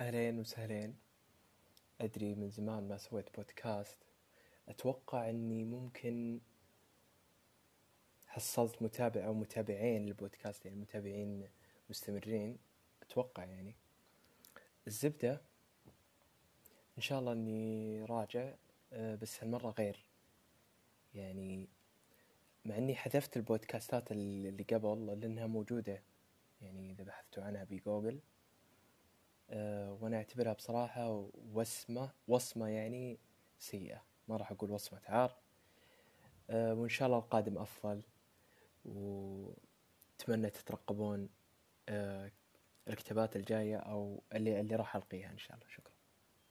أهلين وسهلين. أدري من زمان ما سويت بودكاست. أتوقع أني ممكن حصلت متابع أو متابعين للبودكاست يعني متابعين مستمرين. أتوقع يعني. الزبدة إن شاء الله أني راجع آه، بس هالمرة غير. يعني مع أني حذفت البودكاستات اللي قبل لأنها موجودة. يعني إذا بحثتوا عنها بجوجل. وأنا أعتبرها بصراحة وسمة وصمة يعني سيئة. ما راح أقول وصمة عار. أه وإن شاء الله القادم أفضل. وأتمنى تترقبون أه الكتابات الجاية أو اللي اللي راح ألقيها إن شاء الله. شكرا.